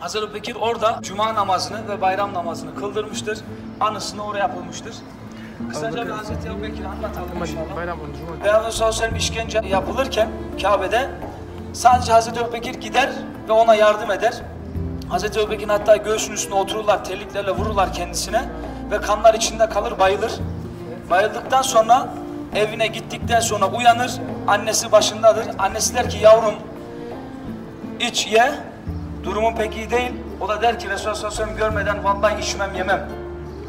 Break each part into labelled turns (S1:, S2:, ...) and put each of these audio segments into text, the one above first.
S1: Hazreti Ebu Bekir orada cuma namazını ve bayram namazını kıldırmıştır. Anısını oraya yapılmıştır. Kısaca bir Hazreti Ebu Bekir'i anlatalım inşallah. Peygamber sallallahu aleyhi işkence yapılırken Kabe'de sadece Hazreti Ebubekir gider ve ona yardım eder. Hazreti Ebubekir'in hatta göğsünün üstüne otururlar, terliklerle vururlar kendisine ve kanlar içinde kalır, bayılır. Bayıldıktan sonra evine gittikten sonra uyanır, annesi başındadır. Annesi der ki yavrum iç ye, durumun pek iyi değil. O da der ki Resulullah sallallahu aleyhi ve sellem görmeden vallahi içmem yemem.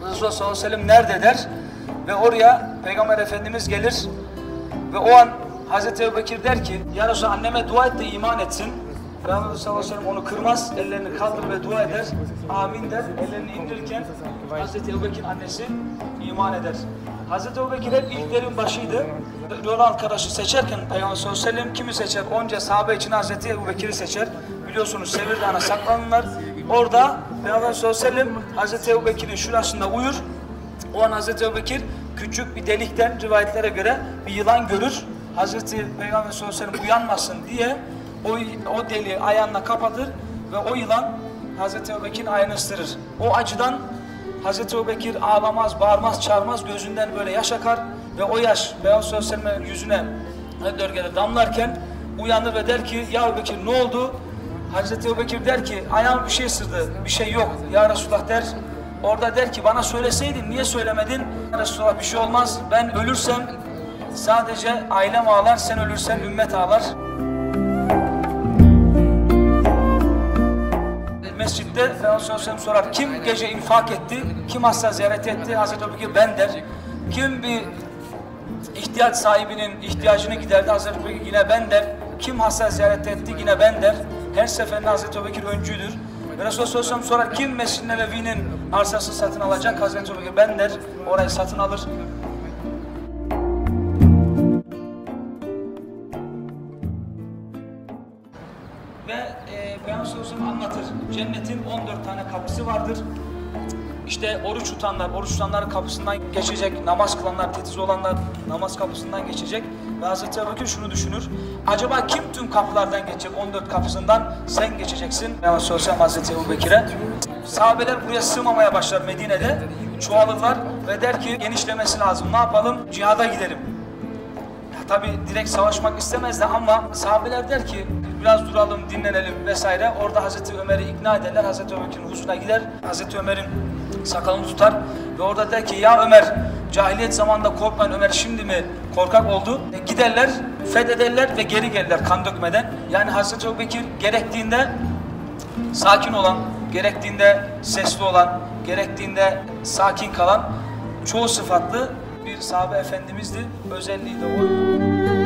S1: Resulullah sallallahu aleyhi ve sellem nerede der ve oraya Peygamber Efendimiz gelir ve o an Hazreti Ebubekir der ki Ya Resulallah anneme dua et de iman etsin. Peygamber sallallahu aleyhi ve sellem onu kırmaz, ellerini kaldırır ve dua eder. Amin der. Ellerini indirirken Hazreti Ebubekir annesi iman eder. Hazreti Ebubekir hep ilklerin başıydı. Yol arkadaşı seçerken Peygamber sallallahu aleyhi ve sellem kimi seçer? Onca sahabe için Hazreti Ebubekir'i seçer. Biliyorsunuz Sevirdağ'a saklanırlar. Orada Peygamber sallallahu Hazreti Ebubekir'in şurasında uyur. O an Hazreti Ebubekir küçük bir delikten rivayetlere göre bir yılan görür. Hazreti Peygamber sallallahu uyanmasın diye o, o deliği ayağına kapatır ve o yılan Hazreti Ebubekir'in ayağını ısırır. O acıdan Hazreti Ebubekir ağlamaz, bağırmaz, çağırmaz, gözünden böyle yaş akar ve o yaş Peygamber sallallahu aleyhi ve sellem'in yüzüne dörgede damlarken uyanır ve der ki ya Ebubekir ne oldu? Hazreti Ebubekir der ki ayağım bir şey ısırdı, bir şey yok. Ya Resulullah der, orada der ki bana söyleseydin niye söylemedin? Ya Resulullah bir şey olmaz, ben ölürsem sadece ailem ağlar, sen ölürsen ümmet ağlar. Mescitte Efendimiz sorar, kim gece infak etti, kim hasta ziyaret etti? Hazreti Ebubekir ben der. Kim bir ihtiyaç sahibinin ihtiyacını giderdi Hazreti Ebubekir yine ben der. Kim hasta ziyaret etti yine ben der. Her seferinde Hazreti Ebubekir öncüdür. Ve Resulullah sallallahu aleyhi sorar kim Mescid-i Nebevi'nin arsasını satın alacak? Hazreti Ebubekir ben der. Orayı satın alır. Ve e, Peygamber sallallahu anlatır. Cennetin 14 tane kapısı vardır. İşte oruç tutanlar, oruç tutanların kapısından geçecek, namaz kılanlar, titiz olanlar namaz kapısından geçecek. Ve Hazreti Ebubekir şunu düşünür. Acaba kim tüm kapılardan geçecek, 14 kapısından sen geçeceksin. Peygamber sallallahu Hazreti Ebubekir'e. Sahabeler buraya sığmamaya başlar Medine'de. Çoğalırlar ve der ki genişlemesi lazım. Ne yapalım? Cihada gidelim. Tabi direkt savaşmak istemezler ama sahabeler der ki biraz duralım, dinlenelim vesaire. Orada Hazreti Ömer'i ikna ederler. Hazreti Ömer'in huzuruna gider. Hazreti Ömer'in sakalını tutar ve orada der ki ya Ömer cahiliyet zamanında korkmayın Ömer şimdi mi korkak oldu? E, giderler, fethederler ve geri gelirler kan dökmeden. Yani Hazreti Ebubekir gerektiğinde sakin olan, gerektiğinde sesli olan, gerektiğinde sakin kalan çoğu sıfatlı bir sahabe efendimizdi. Özelliği de oydu.